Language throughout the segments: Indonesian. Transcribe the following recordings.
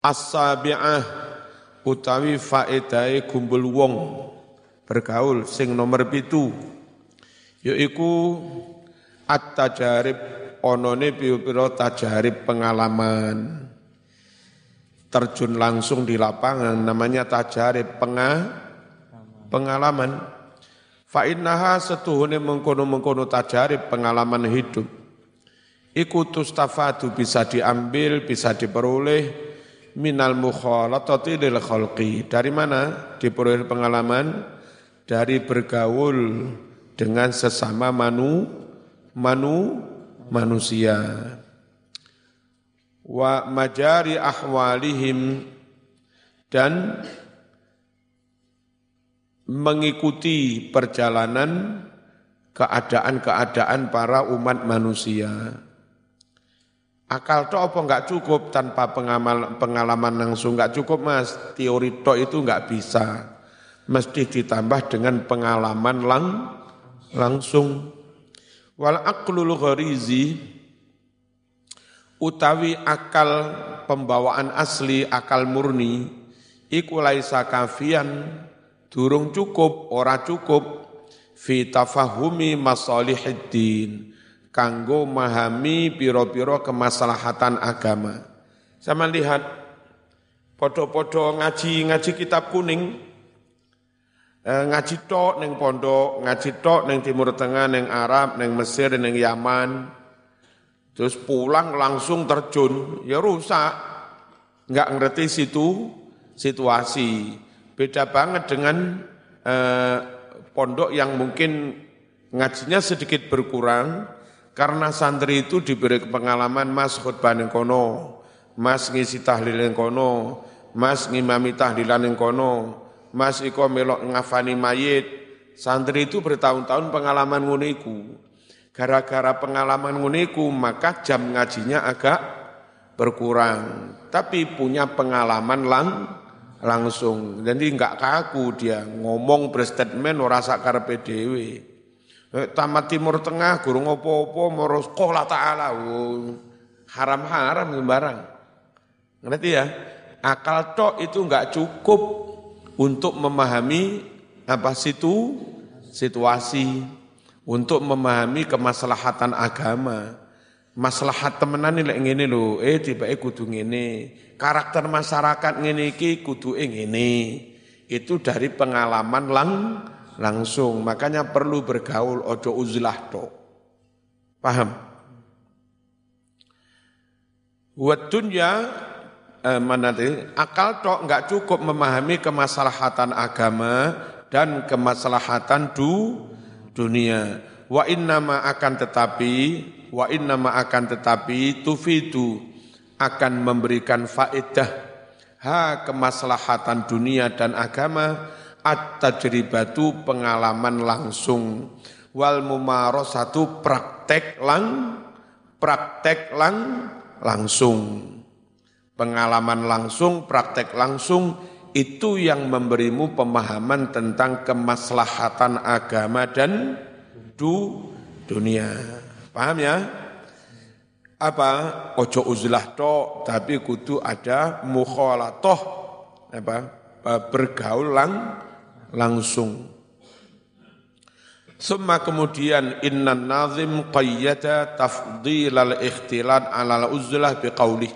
As-sabi'ah utawi faedahe kumpul wong bergaul sing nomor pitu yaiku at-tajarib onone piro-piro tajarib pengalaman. Terjun langsung di lapangan namanya tajarib penga, pengalaman. Fa innaha setuhune mengkono-mengkono tajarib pengalaman hidup. Iku tustafadu bisa diambil bisa diperoleh minal mukhalatati lil khalqi. Dari mana? Diperoleh pengalaman dari bergaul dengan sesama manu manu manusia. Wa majari ahwalihim dan mengikuti perjalanan keadaan-keadaan para umat manusia. Akal toh apa enggak cukup tanpa pengamal, pengalaman langsung enggak cukup mas. Teori toh itu enggak bisa. Mesti ditambah dengan pengalaman lang, langsung. Wal aqlul gharizi utawi akal pembawaan asli, akal murni, iku laisa kafian, durung cukup, ora cukup, fi tafahumi masalihiddin, kanggo memahami piro-piro kemaslahatan agama. Sama lihat, podo-podo ngaji, ngaji kitab kuning, eh, ngaji tok neng pondok, ngaji tok neng Timur Tengah, neng Arab, neng Mesir, neng Yaman, Terus pulang langsung terjun, ya rusak. Enggak ngerti situ situasi. Beda banget dengan eh, pondok yang mungkin ngajinya sedikit berkurang karena santri itu diberi pengalaman mas khutbah yang kono, mas ngisi tahlil yang kono, mas ngimami tahlilan yang kono, mas iko melok ngafani mayit. Santri itu bertahun-tahun pengalaman nguniku. Gara-gara pengalaman nguniku maka jam ngajinya agak berkurang. Tapi punya pengalaman lang langsung. Jadi enggak kaku dia ngomong berstatement ora sak karepe dhewe. Eh, tamat Timur Tengah guru ngopo-opo moro sekolah ta'ala. Haram-haram barang. Ngerti ya? Akal tok itu enggak cukup untuk memahami apa situ situasi untuk memahami kemaslahatan agama. Maslahat temenan ini ngene lho, eh tiba kudu ngene. Karakter masyarakat ngene iki kudu ngene. Itu dari pengalaman lang langsung. Makanya perlu bergaul ojo uzlah to. Paham? Buat dunia eh, mana akal tok nggak cukup memahami kemaslahatan agama dan kemaslahatan du dunia. Wa innama akan tetapi, wa innama akan tetapi tufidu akan memberikan faedah ha kemaslahatan dunia dan agama at-tajribatu pengalaman langsung wal mumarasatu praktek lang praktek lang langsung pengalaman langsung praktek langsung itu yang memberimu pemahaman tentang kemaslahatan agama dan du dunia. Paham ya? Apa? Ojo uzlah to, tapi kudu ada mukhalatoh apa? Bergaul lang, langsung. Summa kemudian inna nazim qayyada tafdil al-ikhtilat ala al-uzlah biqaulih.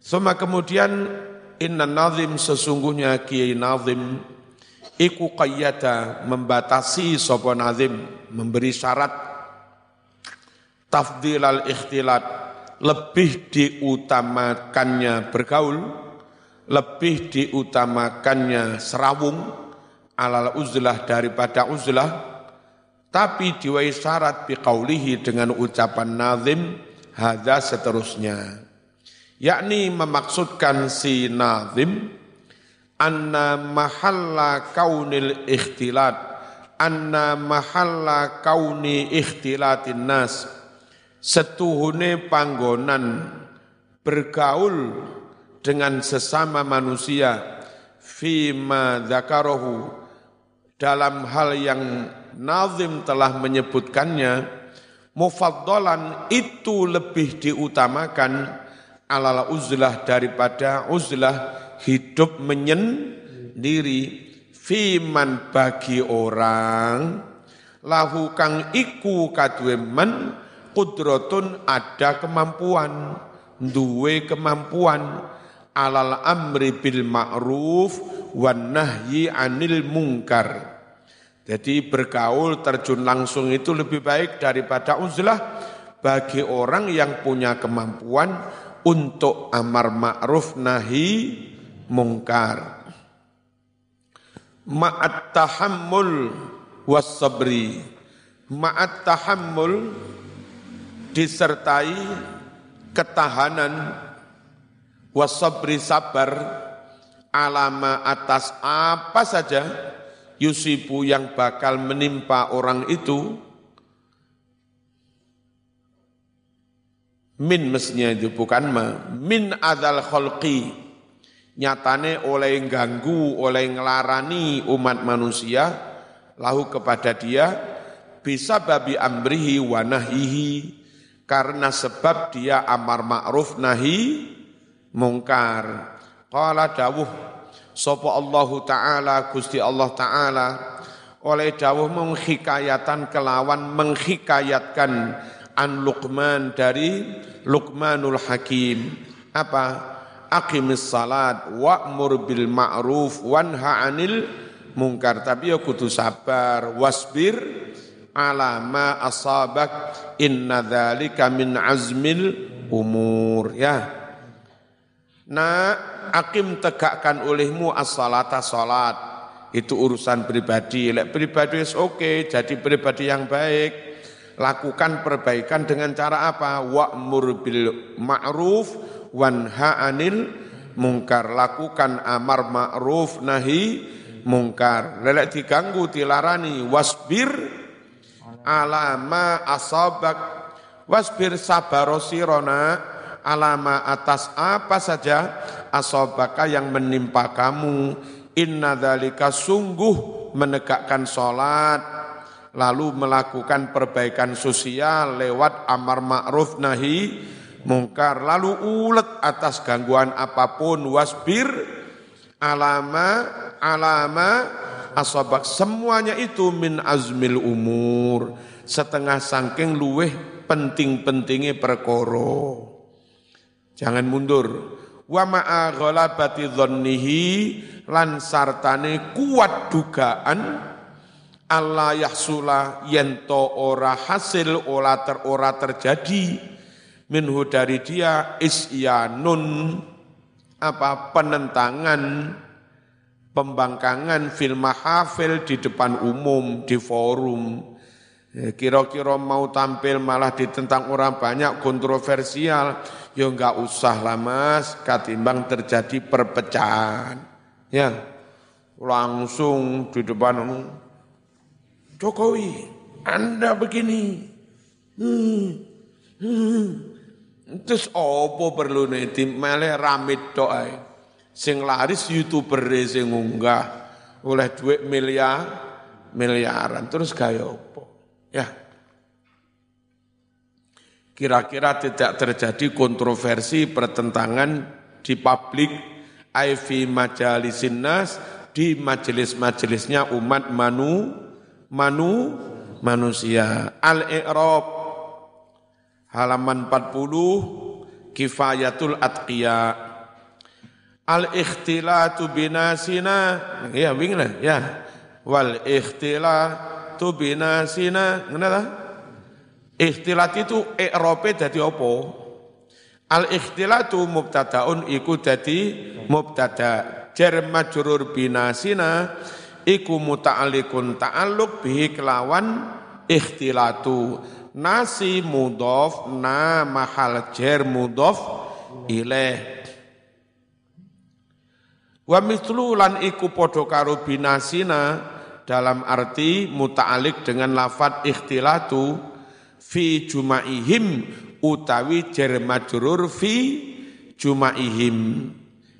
Summa kemudian Inna nazim sesungguhnya Kiai Nazim iku qayyada membatasi sapa nazim memberi syarat tafdil al ikhtilat lebih diutamakannya bergaul lebih diutamakannya serawung alal uzlah daripada uzlah tapi diwai syarat biqaulihi dengan ucapan nazim hadza seterusnya. Yakni memaksudkan si nazim anna mahalla kaunil ikhtilat anna mahalla kauni ikhtilatin nas setuhune panggonan bergaul dengan sesama manusia fima dzakarahu dalam hal yang nazim telah menyebutkannya mufaddalan itu lebih diutamakan alal uzlah daripada uzlah hidup menyendiri fiman bagi orang. Lahu kang iku kadue men kudrotun ada kemampuan duwe kemampuan alal amri bil ma'ruf wan nahyi anil mungkar jadi bergaul terjun langsung itu lebih baik daripada uzlah bagi orang yang punya kemampuan untuk amar ma'ruf nahi mungkar. Ma'at tahammul was sabri. Ma'at tahammul disertai ketahanan was sabri sabar alama atas apa saja yusibu yang bakal menimpa orang itu min mestinya itu bukan ma min adzal khalqi nyatane oleh ganggu oleh ngelarani umat manusia lahu kepada dia bisa babi amrihi wa nahyihi karena sebab dia amar ma'ruf nahi mungkar. Qala dawuh Sopo Allahu Ta'ala, Gusti Allah Ta'ala, oleh dawuh menghikayatan kelawan menghikayatkan an Luqman dari Luqmanul Hakim. Apa? Aqimis salat wa'mur bil ma'ruf wanha 'anil mungkar. Tapi ya kudu sabar, wasbir ala ma asabak inna dzalika min azmil umur ya. Nah, akim tegakkan olehmu as-salata salat. Itu urusan pribadi. Lek pribadi oke, okay, jadi pribadi yang baik. Lakukan perbaikan dengan cara apa? Wa'mur bil ma'ruf wanha 'anil mungkar. Lakukan amar ma'ruf nahi mungkar. Lelek diganggu dilarani wasbir alama asabak wasbir sabarosirona alama atas apa saja asobaka yang menimpa kamu. Inna dalika sungguh menegakkan sholat lalu melakukan perbaikan sosial lewat amar ma'ruf nahi mungkar lalu ulet atas gangguan apa pun wasbir alama alama asobak. Semuanya itu min azmil umur setengah sangking luweh penting-pentingnya perkoro jangan mundur. Wa ma'a ghalabati dhannihi lan sartane kuat dugaan Allah yahsula yento ora hasil ora ter ora terjadi. Minhu dari dia isyanun apa penentangan pembangkangan fil mahafil di depan umum di forum kira-kira mau tampil malah ditentang orang banyak kontroversial, ya enggak usah lah mas, katimbang terjadi perpecahan. Ya, langsung di depan Jokowi, Anda begini. Hmm, hmm. Terus opo perlu nanti malah ramit doa. Sing laris youtuber sing unggah oleh duit miliar miliaran terus gaya opo. Ya. Kira-kira tidak terjadi kontroversi pertentangan di publik aifi majalisin nas di majelis-majelisnya umat manu manu manusia. Al-I'rab halaman 40 Kifayatul Atqiya Al-ikhtilatu binasina ya winglah ya wal ikhtilatu tu binasina ngene Ikhtilat itu i'rabe dadi apa? Al ikhtilatu mubtadaun iku dadi mubtada. Jar majrur binasina iku muta'alliqun ta'alluq bihi kelawan ikhtilatu. Nasi mudhof na mahal jar mudhof ilaih. Wa mithlu lan iku padha karo binasina dalam arti muta'alik dengan lafat ikhtilatu fi jumaihim utawi jar majrur fi jumaihim.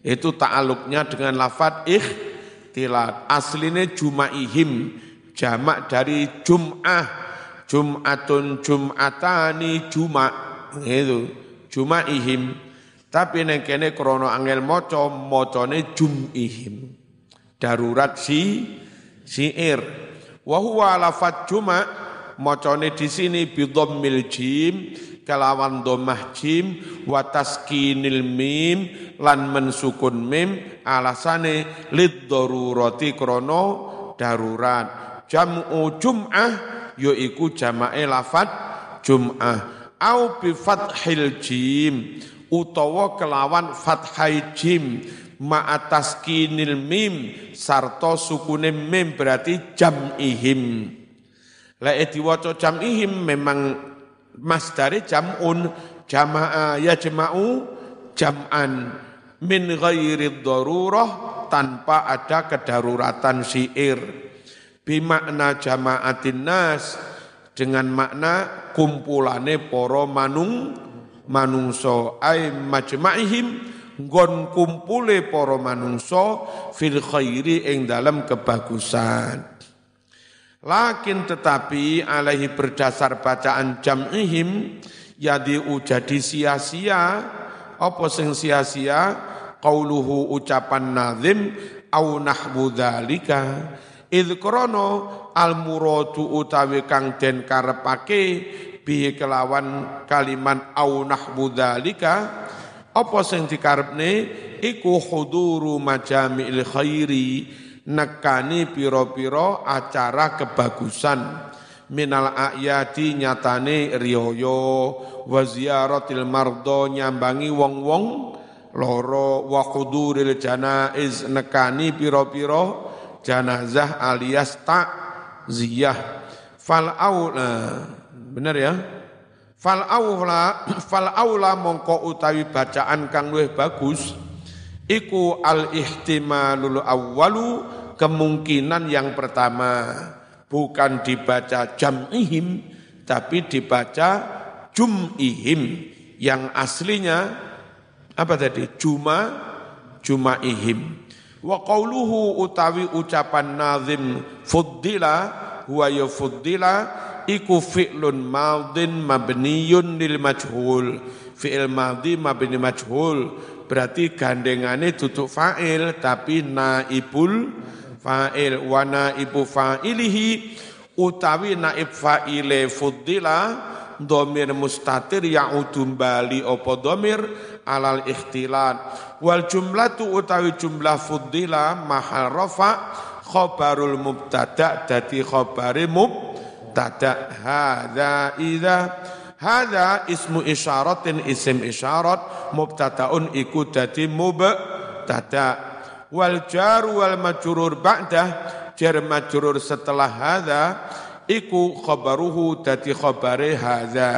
Itu ta'aluknya dengan lafat ikhtilat. Aslinya jumaihim jamak dari jum'ah jum'atun jum'atani juma' itu jumaihim. Tapi neng kene krono angel moco, mocone jum'ihim. Darurat si siir. Wahuwa lafat juma, mocone di sini bidommil jim, kelawan domah jim, mim, lan mensukun mim, alasane lid darurati krono darurat. Jam'u jum'ah, yoiku jama'e lafat jum'ah. Au bi fathil jim, utawa kelawan fathai jim atas kinil mim sarto sukune mim berarti jam'ihim la diwaca jam'ihim memang masdari jam'un jama'a ya jama'u jam'an. Min ghairi darurah tanpa ada kedaruratan syair. Bimakna jama'atin nas dengan makna kumpulane poro manung manungso ay majma'ihim nggon kumpule para manungso fil khairi ing dalam kebagusan. Lakin tetapi alaihi berdasar bacaan jam'ihim yadi jadi sia-sia apa sing sia-sia? Qauluhu ucapan nazim au nahwu dzalika. Idh al muradu utawi kang den karepake bi kelawan kaliman au nahwu dzalika apa sing dikarepne? Iku huduru majami'il khairi nekani piro-piro acara kebagusan. Minal ayati nyatane riyoyo wa ziyaratil mardo nyambangi wong-wong loro wa huduril janaiz nekani piro-piro janazah alias tak ziyah. Fal aula Benar ya? Fal aula fal aula mongko utawi bacaan kang luwih bagus iku al ihtimalul awwalu kemungkinan yang pertama. Bukan dibaca jam'ihim tapi dibaca jum'ihim. Yang aslinya apa tadi? Juma jumaihim. Wa qauluhu utawi ucapan nazim fuddila huwa ya fuddila iku fi'lun madin mabniyun lil majhul. Fi'il madhi mabni majhul. Berarti gandengane tutuk fa'il tapi naibul fa'il. Wa naibu fa'ilihi utawi naib fa'ile fuddila domir mustatir ya'udum bali opo domir alal ikhtilat. Wal jumlatu utawi jumlah fuddila mahal rafa khobarul mubtada dadi khobari mubtada hadza idza. Hadza ismu isyaratin isim isyarat mubtadaun iku dadi mubtada. Wal jar wal majrur ba'da jar majrur setelah hadza iku khabaruhu dadi khabare hadza.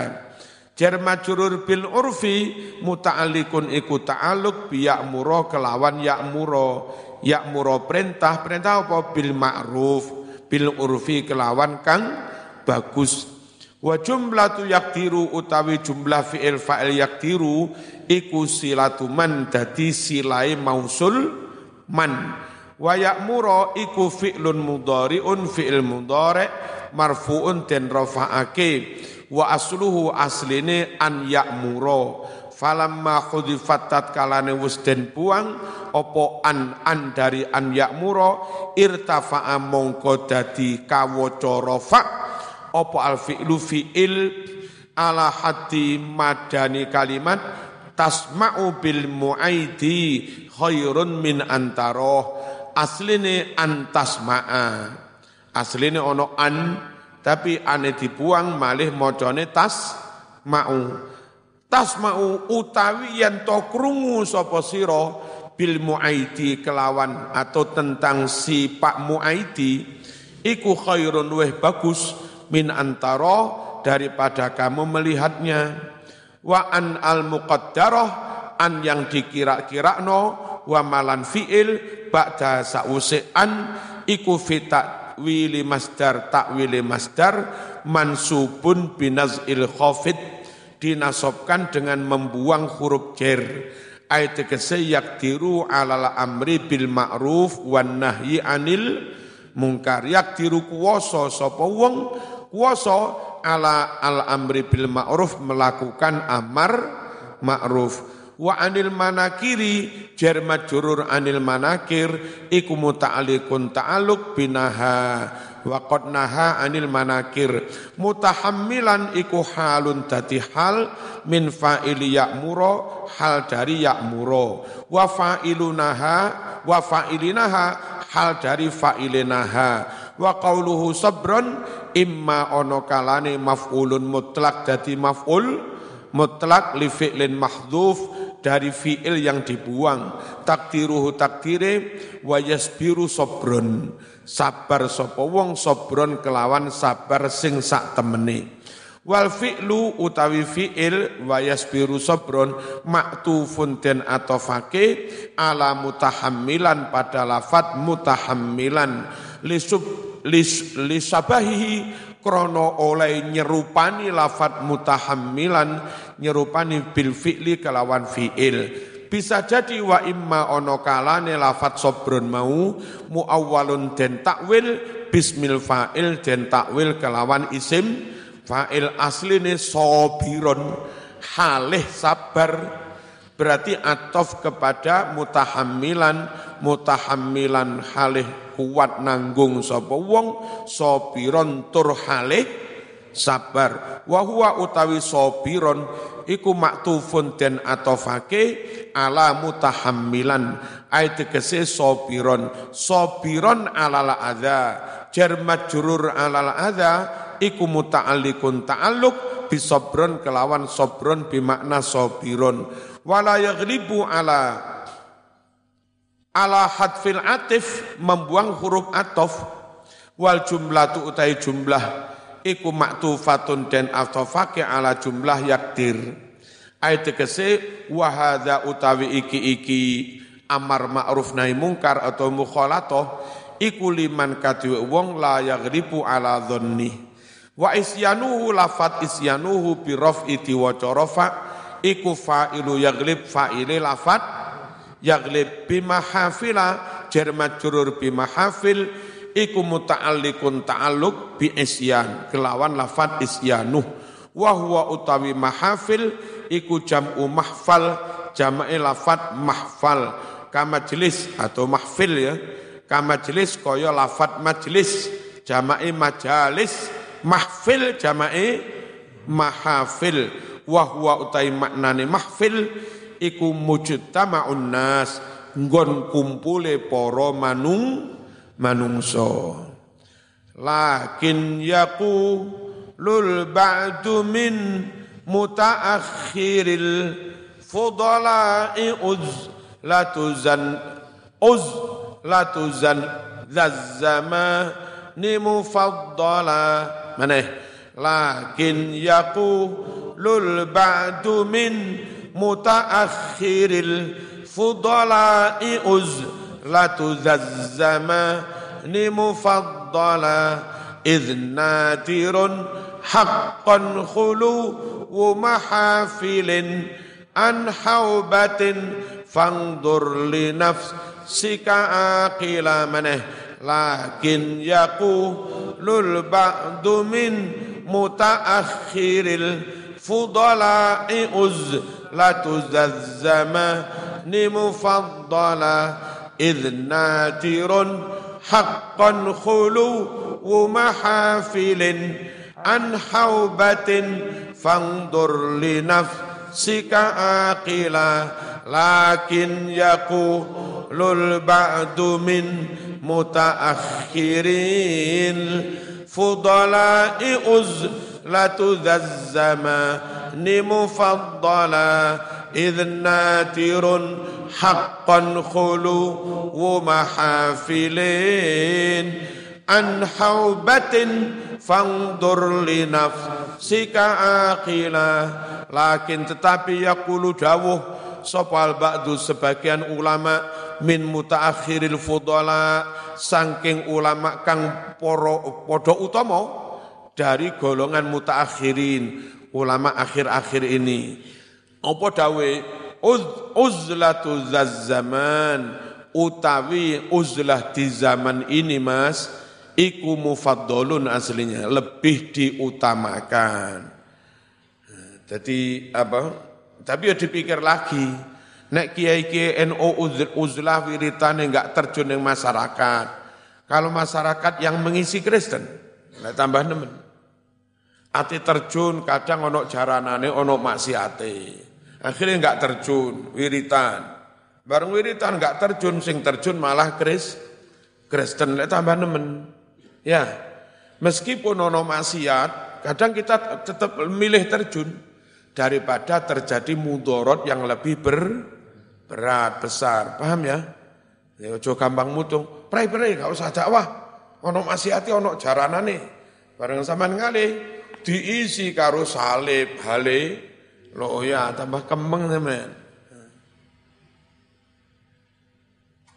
Jar majrur bil urfi muta'alliqun iku ta'alluq bi ya'muru kelawan ya'muru ya'muru perintah perintah apa? Bil ma'ruf bil urfi kelawan kang bagus. Wa jumlatu yaktiru utawi jumlah fi'il fa'il yaktiru iku silatu man dadi silai mausul man. Wa ya'muru iku fi'lun mudhari'un fi'il mudhari' marfu'un den rafa'ake wa asluhu asline an ya'muru falamma khudifat tatkalane wis den buang opo an an dari an ya'muru irtafa'a mongko dadi kawaca rafa' apa al fi'lu fi'il ala hati madani kalimat tasma'u bil mu'aidi khairun min antaro asline antasma'a asline ono an tapi ane dibuang malih mocone tas mau tas mau utawi yen to krungu sapa sira bil muaidi kelawan atau tentang si Pak Muaidi iku khairun weh bagus min antara daripada kamu melihatnya. Wa an al muqaddarah an yang dikira-kirakno wa malan fiil ba'da sa'use an iku fi ta'wili masdar ta'wili masdar mansubun binaz'il khafid dinasobkan dengan membuang huruf jer. Ayat tegese yaktiru alal amri bil ma'ruf wan nahyi anil mungkar. Yaktiru kuwasa sapa wong kuasa ala al amri bil ma'ruf melakukan amar ma'ruf. Wa anil manakiri jar majrur anil manakir iku muta'alliqun ta'alluq binaha wa qad naha anil manakir. Mutahammilan iku halun dadi hal min fa'ili ya'muro hal dari ya'muro. Wa fa'ilunaha wa fa'ilinaha hal dari fa'ilinaha wa qauluhu sabron imma ono kalane maf'ulun mutlak dadi maf'ul mutlak li fi'lin mahdhuf dari fi'il yang dibuang. Takdiruhu takdire wa yasbiru sabrun sabar sapa wong sabron kelawan sabar sing sak temene wal fi'lu utawi fi'il wa yasbiru sabrun maktufun den atofake ala mutahammilan pada lafat mutahammilan. Lisub lis, lisabahihi krono oleh nyerupani lafat mutahammilan nyerupani bil fi'li kelawan fi'il. Bisa jadi wa imma ono kalane lafat sobrun mau muawwalun den takwil bismil fa'il den takwil kelawan isim fa'il asline sobiron halih sabar. Berarti atof kepada mutahammilan. Mutahammilan halih kuat nanggung sapa wong. Sabiron tur halih sabar. Wa huwa utawi sabiron iku maktufun den atofake ala mutahammilan. Ayat tegese sabiron. Sabiron alal adza. Jar majrur alal adza iku muta'alliqun ta'alluq bisabron kelawan sabron bimakna sabiron wala yaghlibu ala ala hadfil atif membuang huruf atof. Wal jumlah tu utai jumlah iku maktufatun dan atofake ala jumlah yaktir ayat tegese wahada utawi iki iki amar ma'ruf nahi mungkar atau mukhalatoh iku liman wong la yaghribu ala dhanni wa isyanuhu lafat isyanuhu bi raf'i diwaca rafa. Iku fa'ilu yaghlib fa'ile lafat yaglib bimahafila jar majrur bimahafil iku muta'alliqun ta'alluq bi isyan kelawan lafat isyanu wa huwa utawi mahafil iku jam'u mahfal jama'i lafat mahfal. Kama jelis atau mahfil ya kama jelis kaya lafat majlis jama'i majalis mahfil jama'i mahafil. Wa huwa utai maknane mahfil. Iku mujtama'un nas. Nggon kumpule para manung manungso lakin yaku lul ba'du min mutaakhiril fudala'i uz la tuzan uz la tuzan zazzama ni mufaddala mana lakin yaku lul ba'du min mutaakhiril fudala'i uzlatu zazzamani mufaddala idh natirun haqqan khulu mahafilin an haubatin fangdur li nafsika aqila maneh لكن يقول البعض من متأخر الفضلاء أزلة ذا الزمان مفضلة إذ ناتر حقا خلو محافل عن حوبة فانظر لنفسك عاقلا لكن يقول البعد من muta akhirin mutaakhirin fudala'i uzlatu dzazzamani mufaddala idh natirun haqqan khulu mahafilin an haubatin fangdur linaf sikah akila lakin tetapi yakulu dawuh sopal ba'du sebagian ulama' min mutaakhiril fudala saking ulama kang poro podo utama dari golongan mutaakhirin ulama akhir-akhir ini. Apa dawe uz, uzlatu zaman utawi uzlah di zaman ini Mas iku mufaddalun aslinya lebih diutamakan. Jadi apa? Tapi ya dipikir lagi, nek kiai kiai NU uzlah wiritan enggak terjun yang masyarakat. Kalau masyarakat yang mengisi Kristen, nek tambah nemen. Ati terjun kadang ono jaranane ono maksiate. Akhirnya enggak terjun wiritan. Bareng wiritan enggak terjun sing terjun malah Kris Kristen nek tambah nemen. Ya. Meskipun ono maksiat, kadang kita tetap milih terjun daripada terjadi mudorot yang lebih ber, berat, besar. Paham ya? Ya ojo gampang mutung. Prai-prai gak usah dakwah. Ono maksiati ono jaranane. Bareng sama ngalih diisi karo salib, hale, lo ya tambah kemeng teman.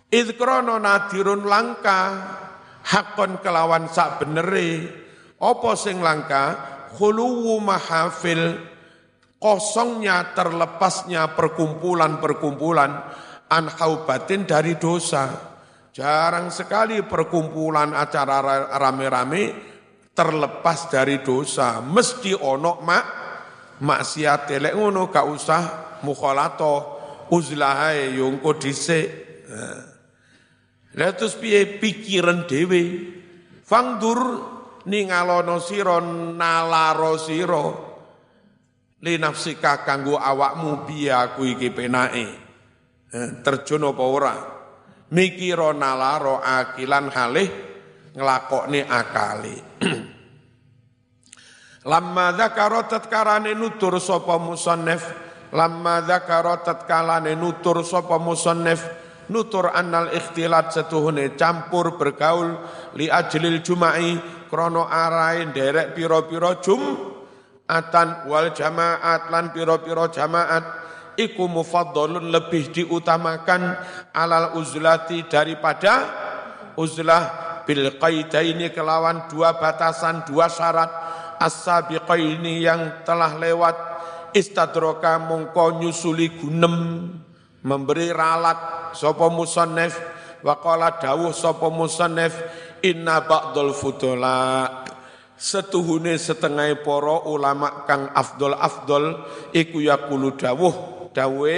Idkrono nadirun langka, hakon kelawan sak beneri, opo sing langka, khuluwu mahafil, kosongnya terlepasnya perkumpulan-perkumpulan anhaubatin dari dosa. Jarang sekali perkumpulan acara rame-rame terlepas dari dosa. Mesti ono mak maksiat lek ngono gak usah mukhalato uzlahae yungko dhisik. Lah terus piye pikiran dhewe? Fangdur ningalono sira nalaro sira li nafsika kanggo awakmu piye aku iki penake terjun apa ora mikira nalaro akilan halih nglakokne akali. Lamma dzakara tatkarane nutur sapa musannif lamma dzakara tatkalane nutur sapa musannif nutur annal ikhtilat setuhune campur bergaul li ajlil juma'i krono arai derek piro-piro jum atan wal jamaat lan piro-piro jamaat iku mufaddalun lebih diutamakan alal uzlati daripada uzlah bil qaidaini kelawan dua batasan dua syarat. As-sabiqaini yang telah lewat istadroka mongko nyusuli gunem memberi ralat sapa musannif wa qala dawuh sapa musannif inna ba'dul fudula setuhune setengah para ulama kang afdol afdol iku yaqulu dawuh dawe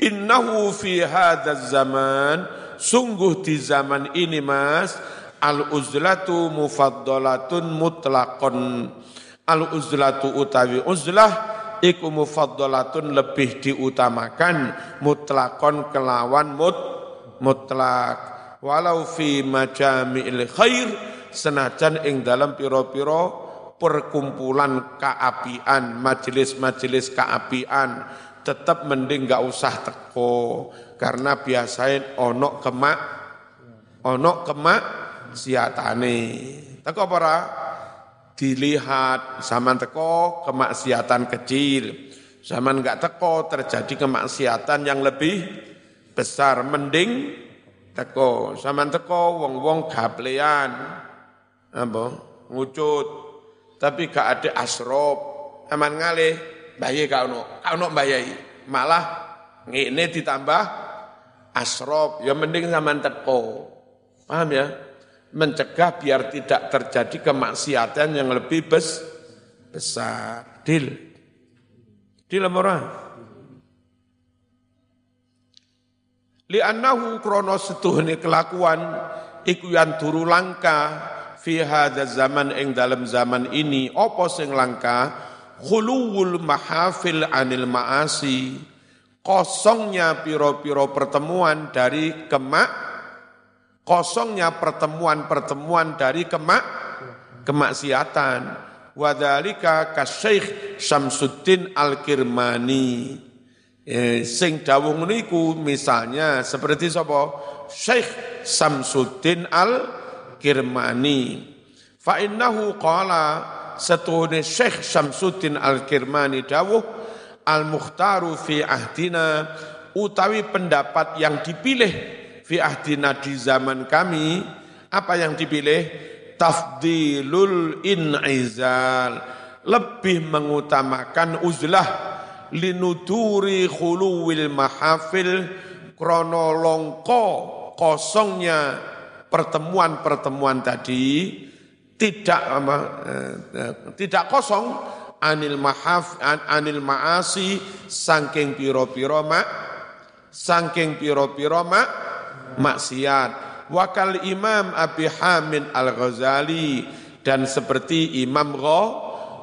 innahu fi hadzal zaman sungguh di zaman ini mas al uzlatu mufaddalatun mutlakon al uzlatu utawi uzlah iku mufaddalatun lebih diutamakan mutlakon kelawan mut mutlak. Walau fi majami'il khair senajan ing dalam piro-piro perkumpulan keapian, majelis-majelis keapian, tetap mending gak usah teko. Karena biasain ono kemak ono kemak siatane. Teko para dilihat zaman teko kemaksiatan kecil. Zaman enggak teko terjadi kemaksiatan yang lebih besar. Mending teko. Zaman teko wong-wong gaplean apa? Ngucut. Tapi gak ada asrop aman ngalih. Bayi kau no kau no bayi malah ini ditambah asrob. Ya mending zaman teko. Paham ya? Mencegah biar tidak terjadi kemaksiatan yang lebih bes, besar. Dil dil ora li'annahu krono setuhne kelakuan iku yang turu langka fi hadza zaman ing dalam zaman ini apa sing langka? Khuluwul mahafil anil maasi. Kosongnya piro-piro pertemuan dari kemak kosongnya pertemuan-pertemuan dari kemak kemaksiatan. Wadhalika kasyekh Syamsuddin Al-Kirmani. Eh, sing dawung niku misalnya seperti sapa? Syekh Samsuddin Al-Kirmani fa innahu qala setuhune Syekh Syamsuddin Al-Kirmani dawuh al-mukhtaru fi ahdina utawi pendapat yang dipilih fi ahdina di zaman kami apa yang dipilih? Tafdilul in'izal lebih mengutamakan uzlah linuduri khuluwil mahafil kronolongko kosongnya pertemuan-pertemuan tadi tidak apa, eh, eh, tidak kosong. Anil mahaf an, anil maasi saking piro-piro mak saking piro-piro mak maksiat. Wakal Imam Abi Hamid Al-Ghazali dan seperti Imam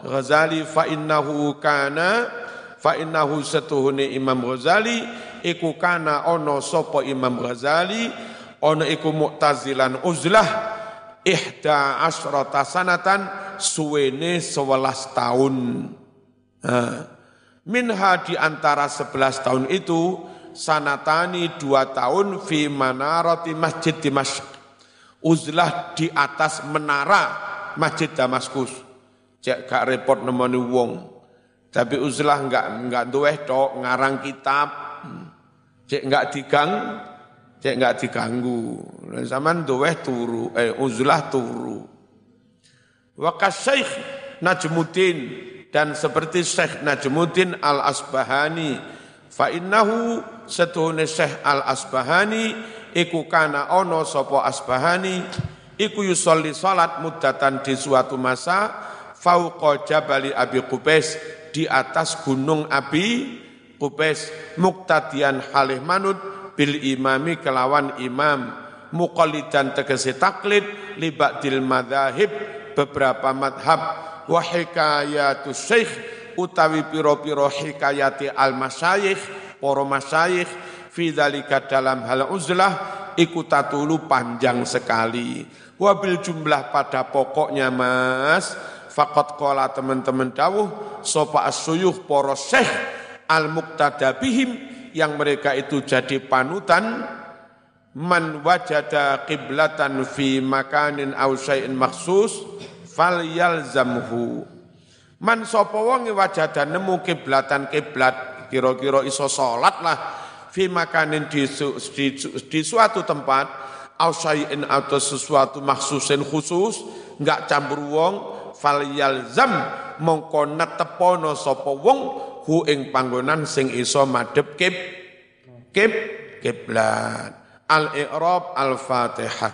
Ghazali fa innahu kana fa innahu satuhune Imam Ghazali iku kana ono sapa Imam Ghazali ono iku Mu'tazilan uzlah ihda asrata sanatan suwene sewelas tahun. minha di antara sebelas tahun itu sanatani dua tahun fi manarati masjid Dimashq. Uzlah di atas menara Masjid Damaskus. Cek gak repot nemoni wong. Tapi uzlah enggak enggak duwe tok ngarang kitab. Cek enggak digang, cek enggak diganggu. Zaman duwe turu, eh uzlah turu. Wakas Syekh Najmuddin dan seperti Syekh Najmuddin Al-Asbahani fa innahu setuhune Syekh Al-Asbahani iku kana ono sapa Asbahani iku yusolli salat muddatan di suatu masa fauqa jabali Abi Qubais di atas gunung Abi Qubais muktadian halih manut bil imami kelawan imam. Muqallidan tegese taklid libadil madzahib beberapa madhab. Wa hikayatus syekh utawi piro-piro hikayati al masyayikh para masyayikh fi dalam hal uzlah iku tatulu panjang sekali. Wabil jumlah pada pokoknya mas, fakot kola teman-teman dawuh, sopa asyuyuh poro syekh al muktada bihim, yang mereka itu jadi panutan, man wajada kiblatan fi makanin au syai'in maksus, fal yalzamhu. Man sapa wong wajada nemu kiblatan kiblat, kira-kira iso salat lah, fi makanin di, di, di suatu tempat, au syai'in atau sesuatu maksusin khusus enggak campur wong fal yalzam mongko netepono sapa wong hu ing panggonan sing iso madhep kib kib kiblat. Al i'rab al fatihah